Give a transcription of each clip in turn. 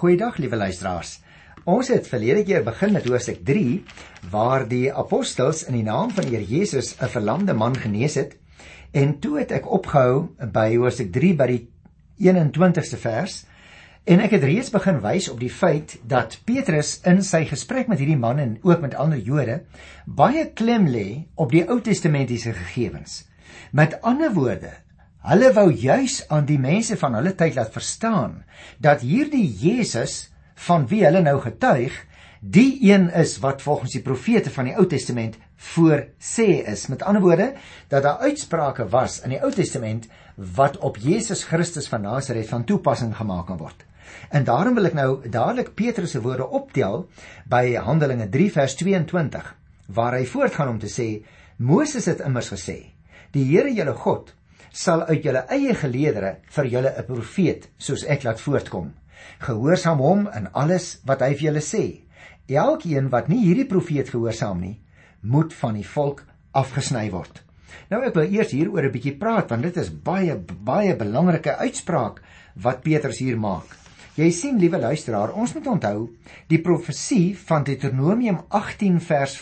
Goeiedag liewe luisteraars. Ons het verlede keer begin met hoofstuk 3 waar die apostels in die naam van die Here Jesus 'n verlamde man genees het en toe het ek opgehou by hoofstuk 3 by die 21ste vers en ek het reeds begin wys op die feit dat Petrus in sy gesprek met hierdie man en ook met ander Jode baie klem lê op die Ou Testamentiese gegevens. Met ander woorde, Hulle wou juis aan die mense van hulle tyd laat verstaan dat hierdie Jesus van wie hulle nou getuig, die een is wat volgens die profete van die Ou Testament voorsê is. Met ander woorde, dat daar uitsprake was in die Ou Testament wat op Jesus Christus van Nasaret van toepassing gemaak kan word. En daarom wil ek nou dadelik Petrus se woorde optel by Handelinge 3 vers 22 waar hy voortgaan om te sê Moses het immers gesê: "Die Here julle God sal uit julle eie geleedere vir julle 'n profeet soos ek laat voortkom. Gehoorsaam hom in alles wat hy vir julle sê. Elkeen wat nie hierdie profeet gehoorsaam nie, moet van die volk afgesny word. Nou ek wil eers hieroor 'n bietjie praat want dit is baie baie belangrike uitspraak wat Petrus hier maak. Jy sien liewe luisteraar, ons moet onthou die profesie van Deuteronomium 18 vers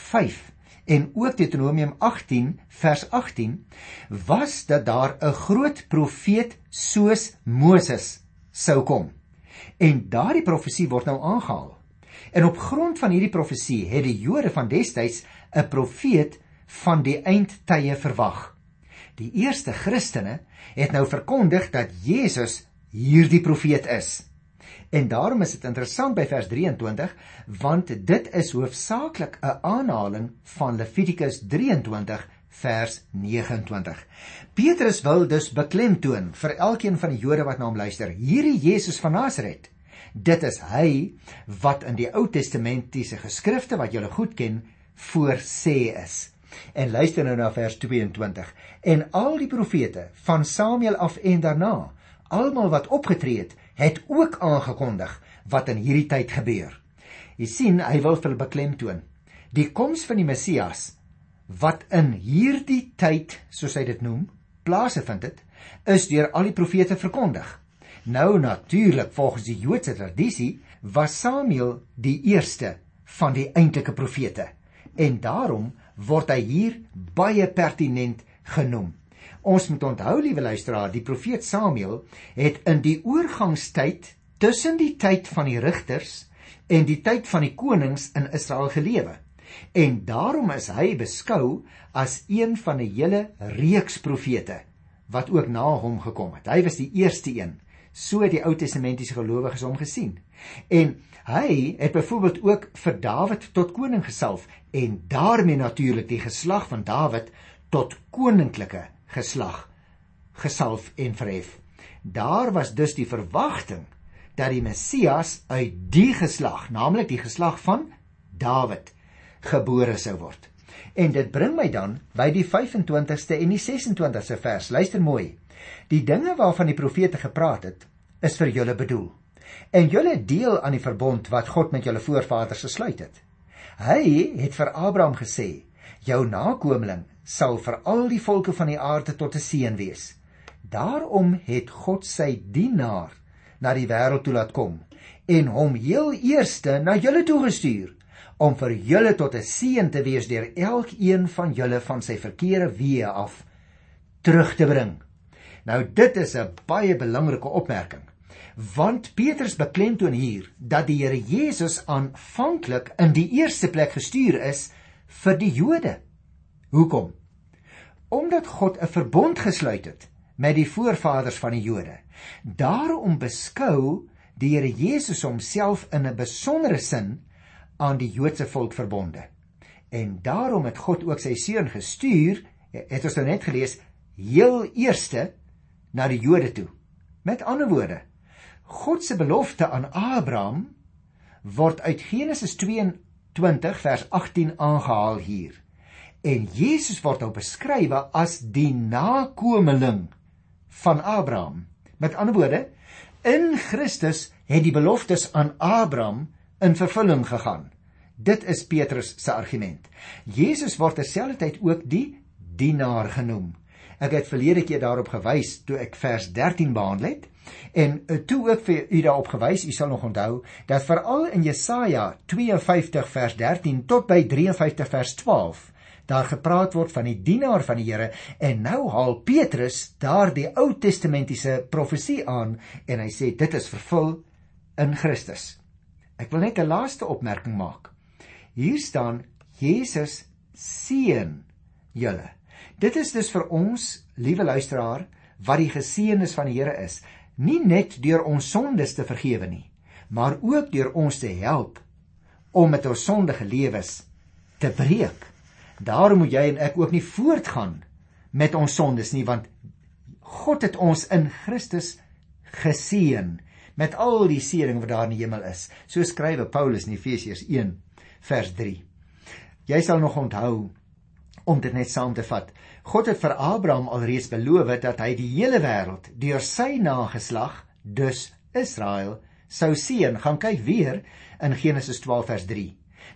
en ook Deuteronomium 18 vers 18 was dat daar 'n groot profeet soos Moses sou kom. En daardie profesie word nou aangehaal. En op grond van hierdie profesie het die Jode van destyds 'n profeet van die eindtye verwag. Die eerste Christene het nou verkondig dat Jesus hierdie profeet is. En daarom is dit interessant by vers 23 want dit is hoofsaaklik 'n aanhaling van Levitikus 23 vers 29. Petrus wil dus beklemtoon vir elkeen van die Jode wat na hom luister, hierdie Jesus van Nasaret. Dit is hy wat in die Ou Testamentiese geskrifte wat julle goed ken, voorsê is. En luister nou na vers 22. En al die profete van Samuel af en daarna, almal wat opgetree het, het ook aangekondig wat in hierdie tyd gebeur. Jy sien, hy wil vir beklemtoon die koms van die Messias wat in hierdie tyd, soos hy dit noem, plaasvind het, is deur al die profete verkondig. Nou natuurlik volgens die Joodse tradisie was Samuel die eerste van die eintlike profete en daarom word hy hier baie pertinent genoem. Ons moet onthou liewe luisteraar, die profeet Samuel het in die oorgangstyd tussen die tyd van die rigters en die tyd van die konings in Israel gelewe. En daarom is hy beskou as een van 'n hele reeks profete wat ook na hom gekom het. Hy was die eerste een. So het die Ou Testamentiese gelowiges hom gesien. En hy het byvoorbeeld ook vir Dawid tot koning gesalf en daarmee natuurlik die geslag van Dawid tot koninklike geslag gesalf en verhef. Daar was dus die verwagting dat die Messias uit die geslag, naamlik die geslag van Dawid, gebore sou word. En dit bring my dan by die 25ste en die 26ste vers. Luister mooi. Die dinge waarvan die profete gepraat het, is vir julle bedoel. En julle deel aan die verbond wat God met julle voorvaders gesluit het. Hy het vir Abraham gesê: "Jou nakomeling sal vir al die volke van die aarde tot 'n seën wees. Daarom het God sy dienaar na die wêreld toe laat kom en hom heel eerste na julle toe gestuur om vir julle tot 'n seën te wees deur elkeen van julle van sy verkeerde weë af terug te bring. Nou dit is 'n baie belangrike opmerking. Want Petrus beklemtoon hier dat die Here Jesus aanvanklik in die eerste plek gestuur is vir die Jode. Hoekom? Omdat God 'n verbond gesluit het met die voorvaders van die Jode. Daarom beskou die Here Jesus homself in 'n besondere sin aan die Joodse volk verbonde. En daarom het God ook sy seun gestuur, het ons nou net gelees, heel eerste na die Jode toe. Met ander woorde, God se belofte aan Abraham word uit Genesis 22 vers 18 aangehaal hier. En Jesus word nou beskryf as die nakomeling van Abraham. Met ander woorde, in Christus het die beloftes aan Abraham in vervulling gegaan. Dit is Petrus se argument. Jesus word terselfdertyd ook die dienaar genoem. Ek het verlede keer daarop gewys toe ek vers 13 behandel het en eh, toe ook vir u daarop gewys, u sal nog onthou dat veral in Jesaja 52 vers 13 tot by 53 vers 12 daar gepraat word van die dienaar van die Here en nou haal Petrus daardie Ou Testamentiese profesie aan en hy sê dit is vervul in Christus. Ek wil net 'n laaste opmerking maak. Hier staan Jesus seën julle. Dit is dus vir ons, liewe luisteraar, wat die geseënis van die Here is, nie net deur ons sondes te vergewe nie, maar ook deur ons te help om met ons sondige lewens te breek. Daarom moet jy en ek ook nie voortgaan met ons sondes nie, want God het ons in Christus geseën met al die seëning wat daar in die hemel is. So skrywe Paulus in Efesiërs 1 vers 3. Jy sal nog onthou om dit net saam te vat. God het vir Abraham alreeds beloof dat hy die hele wêreld deur sy nageslag, dus Israel, sou seën. Gaan kyk weer in Genesis 12 vers 3.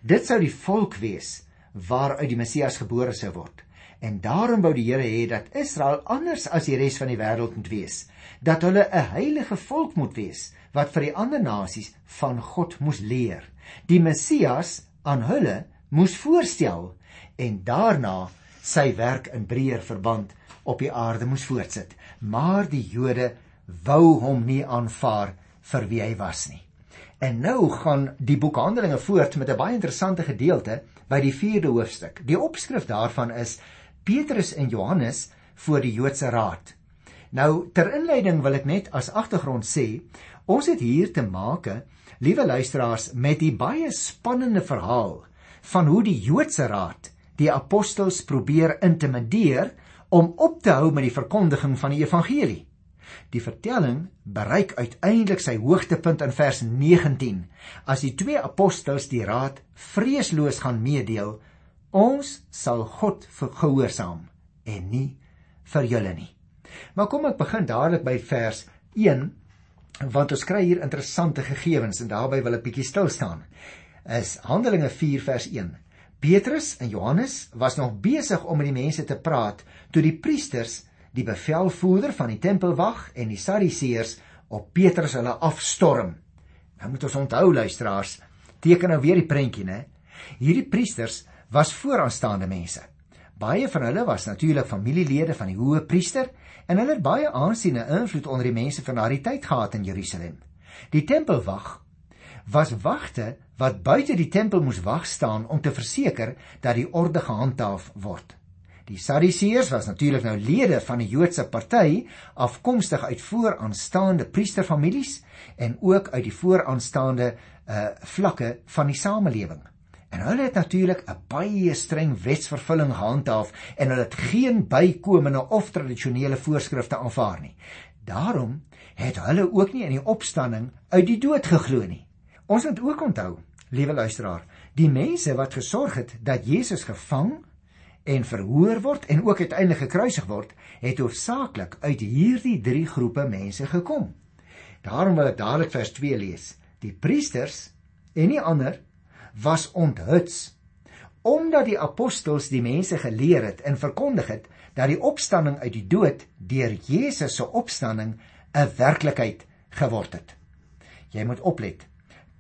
Dit sou die volk wees waaruit die Messias gebore sou word. En daarom wou die Here hê dat Israel anders as die res van die wêreld moet wees, dat hulle 'n heilige volk moet wees wat vir die ander nasies van God moes leer. Die Messias aan hulle moes voorstel en daarna sy werk in breër verband op die aarde moes voortsit. Maar die Jode wou hom nie aanvaar vir wie hy was nie. En nou gaan die boek Handelinge voort met 'n baie interessante gedeelte by die 4de hoofstuk. Die opskrif daarvan is Petrus en Johannes voor die Joodse Raad. Nou ter inleiding wil ek net as agtergrond sê, ons het hier te make, liewe luisteraars, met die baie spannende verhaal van hoe die Joodse Raad die apostels probeer intimideer om op te hou met die verkondiging van die evangelie. Die vertelling bereik uiteindelik sy hoogtepunt in vers 19 as die twee apostels die raad vreesloos gaan meedeel Ons sal God gehoorsaam en nie vir julle nie. Maar kom ek begin dadelik by vers 1 want ons kry hier interessante gegevens en daarbey wil ek bietjie stil staan. Is Handelinge 4 vers 1. Petrus en Johannes was nog besig om met die mense te praat toe die priesters, die bevelvoerder van die tempelwag en die Sadduseërs op Petrus hulle afstorm. Nou moet ons onthou luisteraars, teken nou weer die prentjie, né? Hierdie priesters was vooraanstaande mense. Baie van hulle was natuurlik familielede van die hoë priester en hulle het baie aansien en invloed onder die mense van daardie tyd gehad in Jerusalem. Die tempelwag was wagte wat buite die tempel moes wag staan om te verseker dat die orde gehandhaaf word. Die Sadduseërs was natuurlik nou lede van die Joodse party, afkomstig uit vooraanstaande priesterfamilies en ook uit die vooraanstaande uh vlakke van die samelewing. En hulle het natuurlik 'n baie streng wetsvervulling gehandhaaf en hulle het geen bykomende of tradisionele voorskrifte aanvaar nie. Daarom het hulle ook nie in die opstanding uit die dood geglo nie. Ons moet ook onthou, liewe luisteraar, die mense wat gesorg het dat Jesus gevang en verhoor word en ook uiteindelik gekruisig word, het hoofsaaklik uit hierdie drie groepe mense gekom. Daarom wil ek dadelik vers 2 lees. Die priesters en nie ander was onthuts omdat die apostels die mense geleer het en verkondig het dat die opstanding uit die dood deur Jesus se opstanding 'n werklikheid geword het. Jy moet oplet.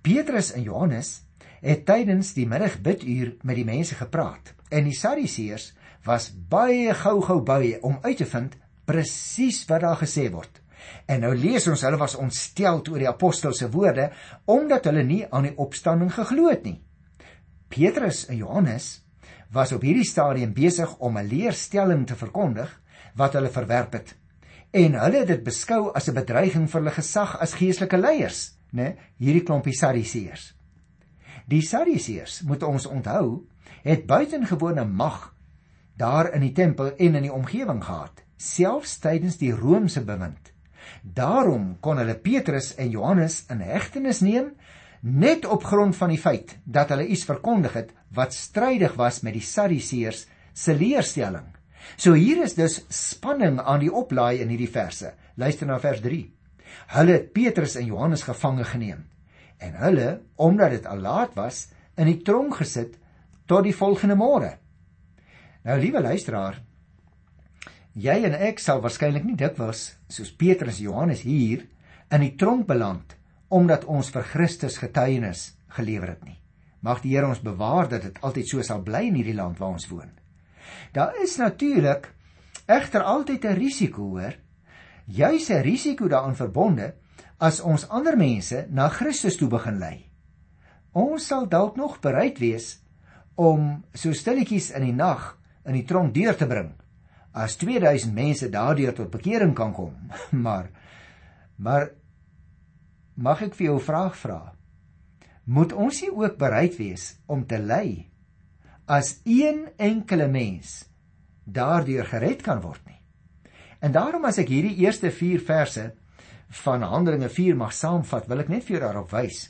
Petrus en Johannes het tydens die middagbituur met die mense gepraat en die Sadduseërs was baie gou-gou by om uit te vind presies wat daar gesê word. En nou lees ons hulle was ontstel oor die apostels se woorde omdat hulle nie aan die opstanding geglo het nie. Petrus en Johannes was op hierdie stadium besig om 'n leerstelling te verkondig wat hulle verwerp het. En hulle het dit beskou as 'n bedreiging vir hulle gesag as geestelike leiers, né, hierdie klompie Sadduseërs. Die Sadduseërs, moet ons onthou, het buitengewone mag daar in die tempel en in die omgewing gehad, selfs tydens die Romeinse bewind. Daarom kon hulle Petrus en Johannes in hegtenis neem net op grond van die feit dat hulle iets verkondig het wat strydig was met die Sadduseërs se leerstelling. So hier is dus spanning aan die oplaai in hierdie verse. Luister na vers 3. Hulle het Petrus en Johannes gevange geneem en hulle, omdat dit al laat was, in die tronk gesit tot die volgende môre. Nou liewe luisteraar, Jy en ek sal waarskynlik nie dikwels soos Petrus en Johannes hier in die tronk beland omdat ons vir Christus getuienis gelewer het nie. Mag die Here ons bewaar dat dit altyd so sal bly in hierdie land waar ons woon. Daar is natuurlik egter altyd 'n risiko, hoor. Juis 'n risiko daaraan verbonde as ons ander mense na Christus toe begin lei. Ons sal dalk nog bereid wees om so stilletjies in die nag in die tronk deur te bring as 2000 mense daardeur tot bekering kan kom. Maar maar mag ek vir jou 'n vraag vra? Moet ons nie ook bereid wees om te ly as een enkele mens daardeur gered kan word nie? En daarom as ek hierdie eerste 4 verse van Handelinge 4 mag saamvat, wil ek net vir jou daarop wys.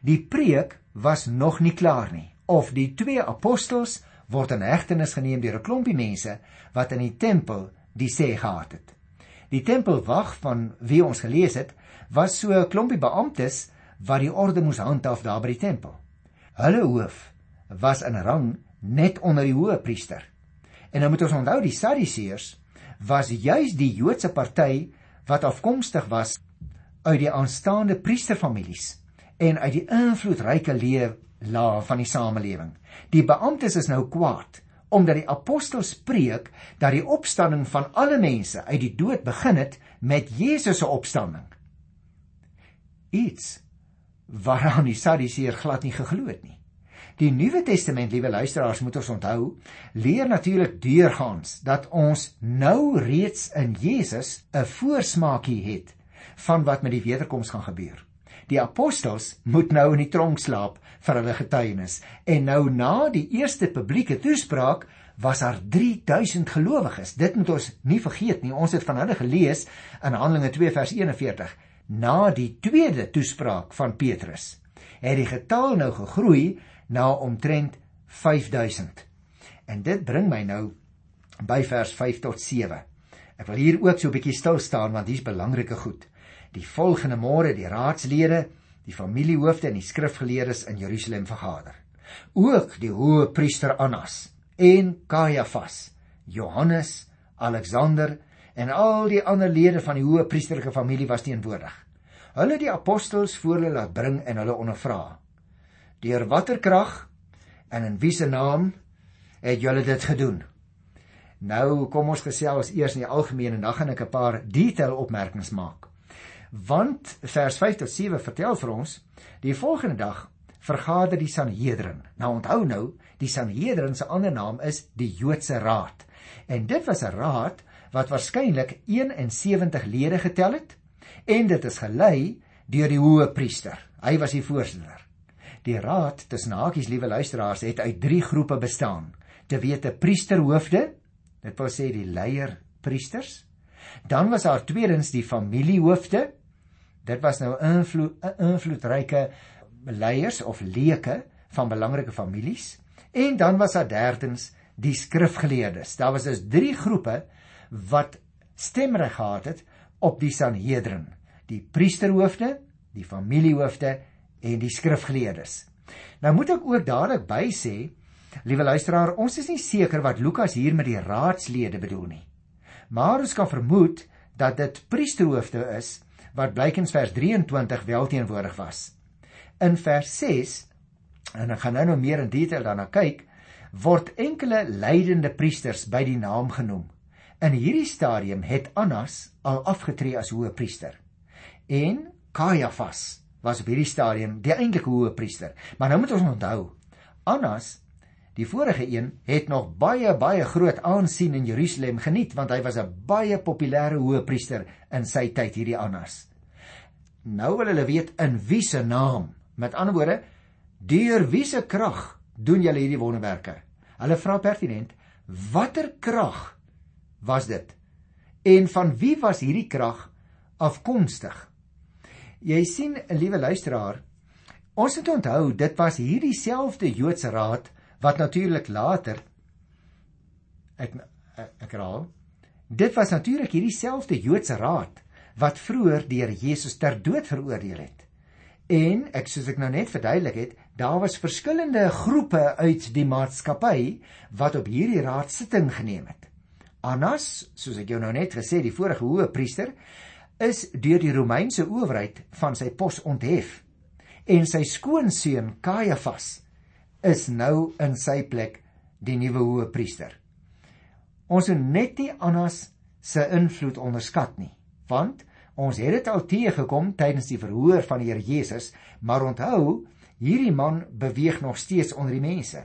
Die preek was nog nie klaar nie of die twee apostels word in hegtenis geneem deur 'n klompie mense wat in die tempel die sê gehad het. Die tempelwag van wie ons gelees het, was so 'n klompie beamptes wat die orde moes handhaaf daar by die tempel. Hulle hoof was in rang net onder die hoëpriester. En nou moet ons onthou die Sadduseërs was juis die Joodse party wat afkomstig was uit die aanstaande priesterfamilies en uit die invloedryke lewe laag van die samelewing. Die beamptes is nou kwaad omdat die apostels preek dat die opstanding van alle mense uit die dood begin het met Jesus se opstanding. Iets waaraan die Sadduseer glad nie geglo het nie. Die Nuwe Testament, liewe luisteraars, moet ons onthou, leer natuurlik deurgaans dat ons nou reeds in Jesus 'n voorsmaakie het van wat met die wederkoms gaan gebeur. Die apostels moet nou in die tronk slaap vir hulle getuienis. En nou na die eerste publieke toespraak was daar 3000 gelowiges. Dit moet ons nie vergeet nie. Ons het van hulle gelees in Handelinge 2 vers 41. Na die tweede toespraak van Petrus het die getal nou gegroei na omtrent 5000. En dit bring my nou by vers 5 tot 7. Ek wil hier ook so 'n bietjie stil staan want hier's belangrike goed die volgende môre die raadslede, die familiehoofde en die skrifgeleerdes in Jerusalem vergader. Ook die hoë priester Annas en Kajafas, Johannes, Alexander en al die ander lede van die hoë priesterlike familie was teenwoordig. Hulle die apostels voor hulle laat bring en hulle ondervra. Deur watter krag en in wiese naam het julle dit gedoen? Nou kom ons gesels eers in die algemeen en dan gaan ek 'n paar detail opmerkings maak want vers 5 tot 7 vertel vir ons die volgende dag vergader die Sanhedrin. Nou onthou nou, die Sanhedrin se ander naam is die Joodse Raad. En dit was 'n raad wat waarskynlik 71 lede getel het en dit is gelei deur die hoë priester. Hy was die voorsitter. Die raad tussen hakies liewe luisteraars het uit 3 groepe bestaan. Te wete priesterhoofde, dit wil sê die leier priesters. Dan was daar tweedens die familiehoofde Dit was nou invloed invloedryke leiers of leuke van belangrike families en dan was daar derdens die skrifgeleerdes. Daar was dus drie groepe wat stemreg gehad het op die Sanhedrin: die priesterhoofde, die familiehoofde en die skrifgeleerdes. Nou moet ek ook dadelik by sê, liewe luisteraar, ons is nie seker wat Lukas hier met die raadslede bedoel nie. Maar ons kan vermoed dat dit priesterhoofde is wat blykens vers 23 wel teenwoordig was. In vers 6 en ek gaan nou nog meer in detail daarna kyk, word enkele lydende priesters by die naam genoem. In hierdie stadium het Annas al afgetree as hoëpriester. En Kajafas was op hierdie stadium die eintlike hoëpriester. Maar nou moet ons onthou, Annas Die vorige een het nog baie baie groot aansien in Jerusalem geniet want hy was 'n baie populêre hoëpriester in sy tyd hierdie Annas. Nou wil hulle weet in wie se naam. Met ander woorde, deur wie se krag doen julle hierdie wonderwerke? Hulle vra pertinent, watter krag was dit? En van wie was hierdie krag afkomstig? Jy sien, liewe luisteraar, ons moet onthou dit was hierdie selfde Joodse raad wat natuurlik later ek ek raal dit was natuurlik hierdie selfde Joodse raad wat vroeër deur Jesus ter dood veroordeel het. En ek soos ek nou net verduidelik het, daar was verskillende groepe uit die maatskappy wat op hierdie raad sitting geneem het. Annas, soos ek jou nou net gesê, die vorige hoë priester, is deur die Romeinse owerheid van sy pos onthef. En sy skoonseun Kajafas is nou in sy plek die nuwe hoë priester. Ons moet net nie Annas se invloed onderskat nie, want ons het dit al teëgekom tydens die verhoor van die Here Jesus, maar onthou, hierdie man beweeg nog steeds onder die mense.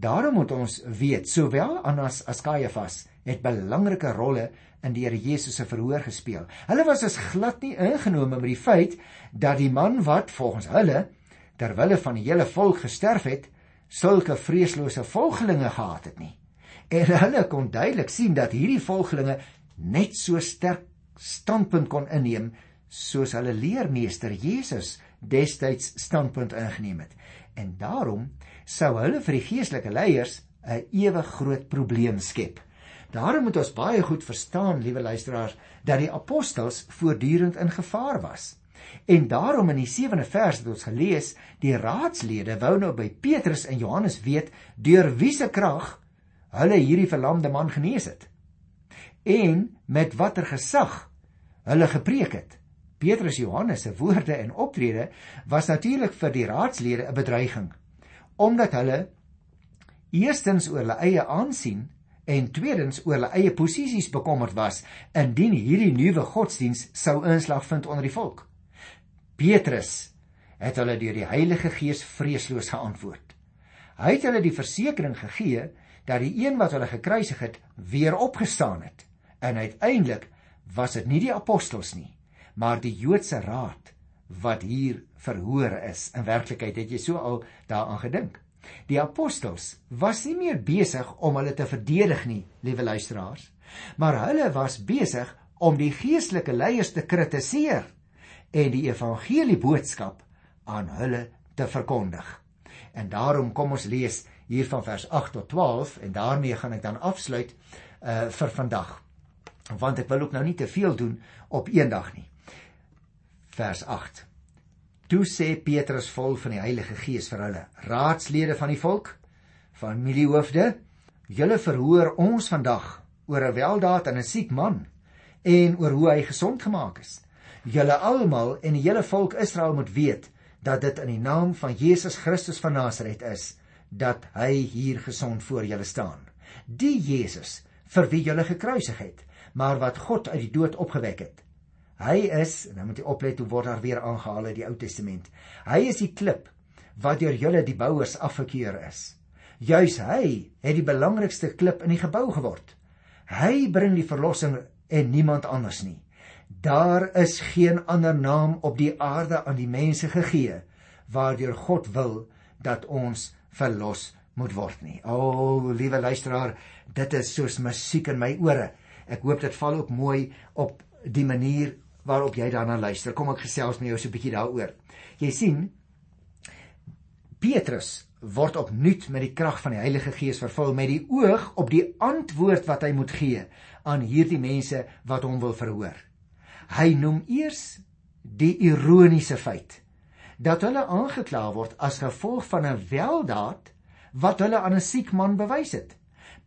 Daarom moet ons weet, sowel Annas as Kajafas het belangrike rolle in die Here Jesus se verhoor gespeel. Hulle was as glad nie ingenome met die feit dat die man wat volgens hulle terwille van die hele volk gesterf het, sulke vreeslose volgelinge gehad het nie. En hulle kon duidelik sien dat hierdie volgelinge net so sterk standpunt kon inneem soos hulle leermeester Jesus destyds standpunt ingeneem het. En daarom sou hulle vir die geestelike leiers 'n ewig groot probleem skep. Daarom moet ons baie goed verstaan, liewe luisteraars, dat die apostels voortdurend in gevaar was. En daarom in die 7de vers het ons gelees, die raadslede wou nou by Petrus en Johannes weet deur wie se krag hulle hierdie verlamde man genees het. En met watter gesag hulle gepreek het. Petrus Johannes se woorde en optrede was natuurlik vir die raadslede 'n bedreiging omdat hulle eerstens oor hulle eie aansien en tweedens oor hulle eie posisies bekommerd was indien hierdie nuwe godsdiens sou inslag vind onder die volk. Petrus het hulle deur die Heilige Gees vreesloos geantwoord. Hy het hulle die versekering gegee dat die een wat hulle gekruisig het, weer opgestaan het. En uiteindelik was dit nie die apostels nie, maar die Joodse raad wat hier verhoor is. In werklikheid het jy so al daaraan gedink. Die apostels was nie meer besig om hulle te verdedig nie, liewe luisteraars, maar hulle was besig om die geestelike leiers te kritiseer en die evangelie boodskap aan hulle te verkondig. En daarom kom ons lees hier van vers 8 tot 12 en daarmee gaan ek dan afsluit uh vir vandag. Want ek wil ook nou nie te veel doen op een dag nie vers 8. Toe sê Petrus vol van die Heilige Gees vir hulle: Raadslede van die volk, familiehoofde, julle verhoor ons vandag oor 'n weldaad aan 'n siek man en oor hoe hy gesond gemaak is. Julle almal en die hele volk Israel moet weet dat dit in die naam van Jesus Christus van Nasaret is dat hy hier gesond voor julle staan. Die Jesus vir wie julle gekruisig het, maar wat God uit die dood opgewek het. Hy is, en nou moet jy oplet hoe word daar weer aangehaal uit die Ou Testament. Hy is die klip wat deur julle die bouers afgekeur is. Juis hy het die belangrikste klip in die gebou geword. Hy bring die verlossing en niemand anders nie. Daar is geen ander naam op die aarde aan die mense gegee waardeur God wil dat ons verlos moet word nie. O, oh, liewe luisteraar, dit is soos musiek in my ore. Ek hoop dit val ook mooi op die manier waarop jy daarna luister. Kom ek gesels met jou so 'n bietjie daaroor. Jy sien Petrus word opnuut met die krag van die Heilige Gees vervul met die oog op die antwoord wat hy moet gee aan hierdie mense wat hom wil verhoor. Hy noem eers die ironiese feit dat hulle aangekla word as gevolg van 'n weldaad wat hulle aan 'n siek man bewys het.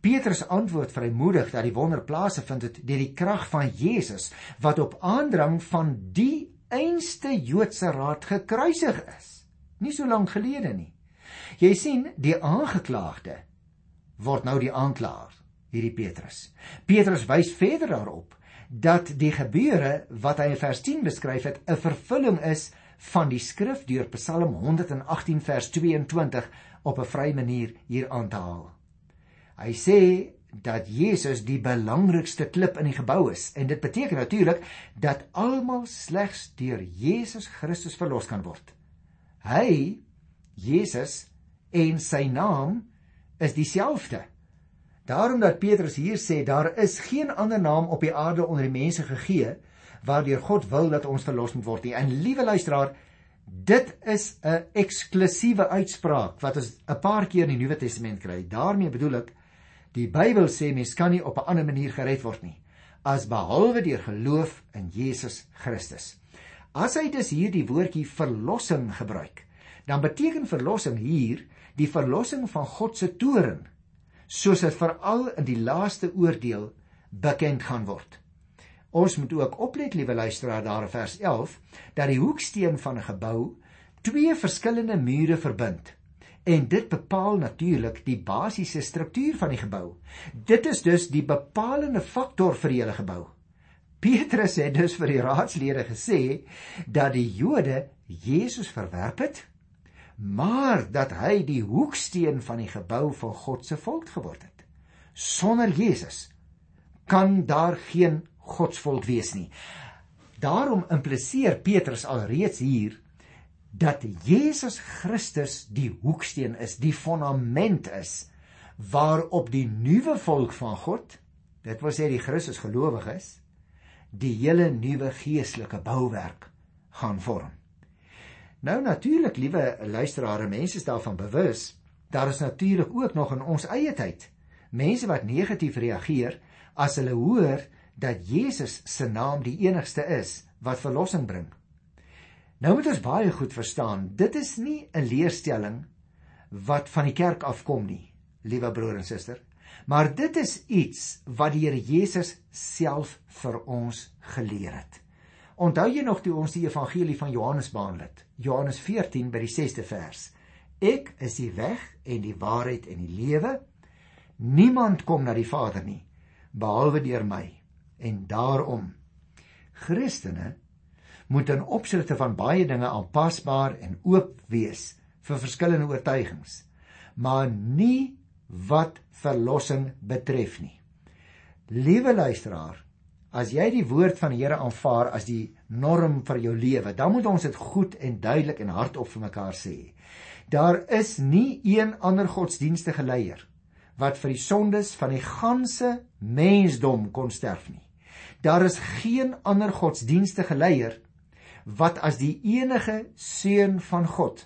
Petrus antwoord vrymoedig dat die wonder plase vind het deur die krag van Jesus wat op aandrang van die einste Joodse raad gekruisig is. Nie so lank gelede nie. Jy sien, die aangeklaagde word nou die aanklaer, hierdie Petrus. Petrus wys verder daarop dat die gebeure wat hy in vers 10 beskryf het, 'n vervulling is van die skrif deur Psalm 118 vers 22 op 'n vrye manier hier aan te haal. Hy sê dat Jesus die belangrikste klip in die gebou is en dit beteken natuurlik dat almal slegs deur Jesus Christus verlos kan word. Hy Jesus en sy naam is dieselfde. Daarom dat Petrus hier sê daar is geen ander naam op die aarde onder die mense gegee waardeur God wil dat ons verlos moet word nie. En liewe luisteraar, dit is 'n eksklusiewe uitspraak wat ons 'n paar keer in die Nuwe Testament kry. daarmee bedoel ek Die Bybel sê mens kan nie op 'n ander manier gered word nie as behalwe deur geloof in Jesus Christus. As hy dus hier die woordjie verlossing gebruik, dan beteken verlossing hier die verlossing van God se toorn, soos dit veral in die laaste oordeel bekend gaan word. Ons moet ook oplet, liewe luisteraar, daar in vers 11, dat die hoeksteen van 'n gebou twee verskillende mure verbind. En dit bepaal natuurlik die basiese struktuur van die gebou. Dit is dus die bepalende faktor vir die hele gebou. Petrus het dus vir die raadslede gesê dat die Jode Jesus verwerp het, maar dat hy die hoeksteen van die gebou van God se volk geword het. Sonder Jesus kan daar geen godsvolk wees nie. Daarom impliseer Petrus alreeds hier dat Jesus Christus die hoeksteen is, die fondament is waarop die nuwe volk van God, dit wil sê die Christus gelowiges, die hele nuwe geestelike bouwerk gaan vorm. Nou natuurlik, liewe luisteraars, mense is daarvan bewus, daar is natuurlik ook nog in ons eie tyd mense wat negatief reageer as hulle hoor dat Jesus se naam die enigste is wat verlossing bring. Nou moet ons baie goed verstaan, dit is nie 'n leerstelling wat van die kerk afkom nie, liewe broer en suster, maar dit is iets wat die Here Jesus self vir ons geleer het. Onthou jy nog toe ons die evangelie van Johannes behandel het? Johannes 14 by die 6de vers. Ek is die weg en die waarheid en die lewe. Niemand kom na die Vader nie behalwe deur my. En daarom Christene moet in opsigte van baie dinge aanpasbaar en oop wees vir verskillende oortuigings, maar nie wat verlossing betref nie. Liewe luisteraar, as jy die woord van die Here aanvaar as die norm vir jou lewe, dan moet ons dit goed en duidelik en hardop vir mekaar sê. Daar is nie een ander godsdienstige leier wat vir die sondes van die ganse mensdom kon sterf nie. Daar is geen ander godsdienstige leier wat as die enige seun van God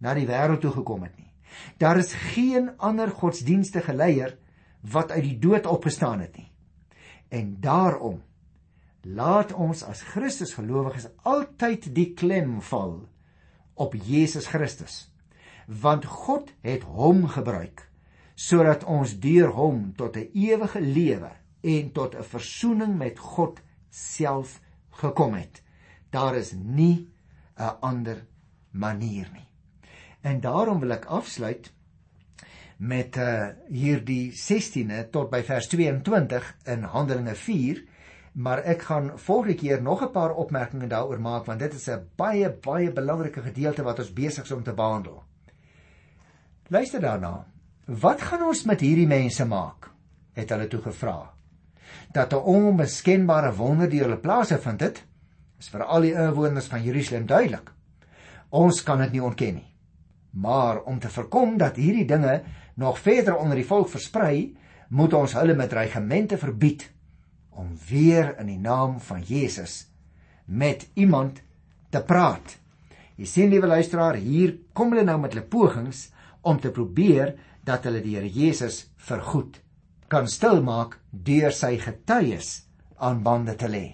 na die wêreld toe gekom het nie. Daar is geen ander godsdienstige leier wat uit die dood opgestaan het nie. En daarom laat ons as Christus gelowiges altyd die klem val op Jesus Christus. Want God het hom gebruik sodat ons deur hom tot 'n ewige lewe en tot 'n versoening met God self gekom het. Daar is nie 'n ander manier nie. En daarom wil ek afsluit met uh hierdie 16de tot by vers 22 in Handelinge 4, maar ek gaan volgende keer nog 'n paar opmerkings daaroor maak want dit is 'n baie baie belangrike gedeelte wat ons besig is om te behandel. Luister daarna. Wat gaan ons met hierdie mense maak? het hulle toe gevra. Dat 'n onbeskenbare wonder deur hulle plase vind dit is vir al die inwoners van Jerusalem duidelik. Ons kan dit nie ontken nie. Maar om te voorkom dat hierdie dinge nog verder onder die volk versprei, moet ons hulle met regimente verbied om weer in die naam van Jesus met iemand te praat. Jy sien liewe luisteraar, hier kom hulle nou met hulle pogings om te probeer dat hulle die Here Jesus vergoed kan stilmaak deur sy getuies aan bande te lê.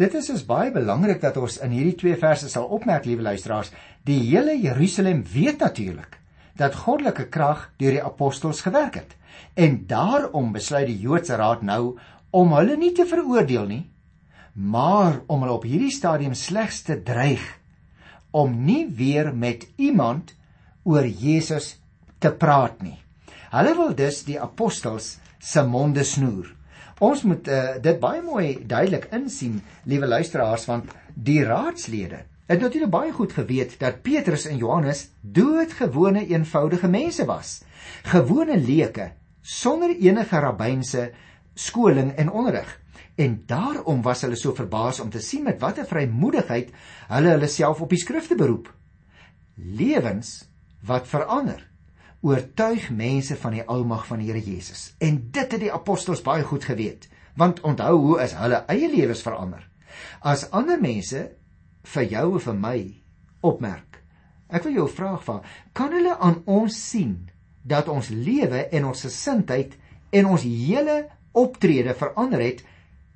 Dit is dus baie belangrik dat ons in hierdie twee verse sal opmerk, liewe luisteraars, die hele Jerusalem weet natuurlik dat goddelike krag deur die apostels gewerk het. En daarom besluit die Joodse Raad nou om hulle nie te veroordeel nie, maar om hulle op hierdie stadium slegs te dreig om nie weer met iemand oor Jesus te praat nie. Hulle wil dus die apostels se monde snoer. Ons moet uh, dit baie mooi duidelik insien, liewe luisteraars, want die raadslede het natuurlik baie goed geweet dat Petrus en Johannes doodgewone eenvoudige mense was. Gewone leuke sonder enige rabbynse skoling en onderrig. En daarom was hulle so verbaas om te sien met watter vrymoedigheid hulle hulle self op die skrifte beroep. Lewens wat verander oortuig mense van die almag van die Here Jesus. En dit het die apostels baie goed geweet, want onthou hoe is hulle eie lewens verander. As ander mense vir jou of vir my opmerk. Ek wil jou vraag vra, kan hulle aan ons sien dat ons lewe en ons gesindheid en ons hele optrede verander het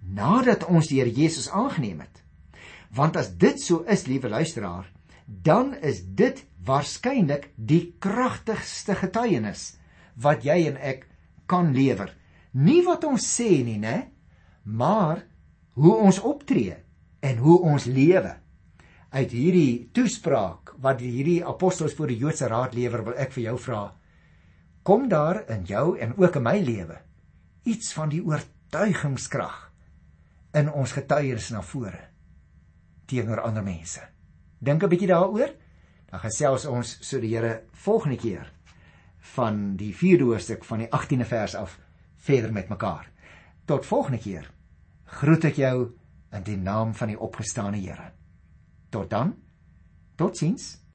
nadat ons die Here Jesus aangeneem het? Want as dit so is, liewe luisteraar, dan is dit waarskynlik die kragtigste getuienis wat jy en ek kan lewer Nie wat ons sê nie, né? Maar hoe ons optree en hoe ons lewe. Uit hierdie toespraak wat hierdie apostels voor die Joodse raad lewer, wil ek vir jou vra: Kom daar in jou en ook in my lewe iets van die oortuigingskrag in ons getuienis na vore teenoor ander mense. Dink 'n bietjie daaroor. Dan gesels ons so die Here volgende keer van die 4de hoofstuk van die 18de vers af verder met mekaar. Tot volgende keer. Groet ek jou in die naam van die opgestane Here. Tot dan. Totsiens.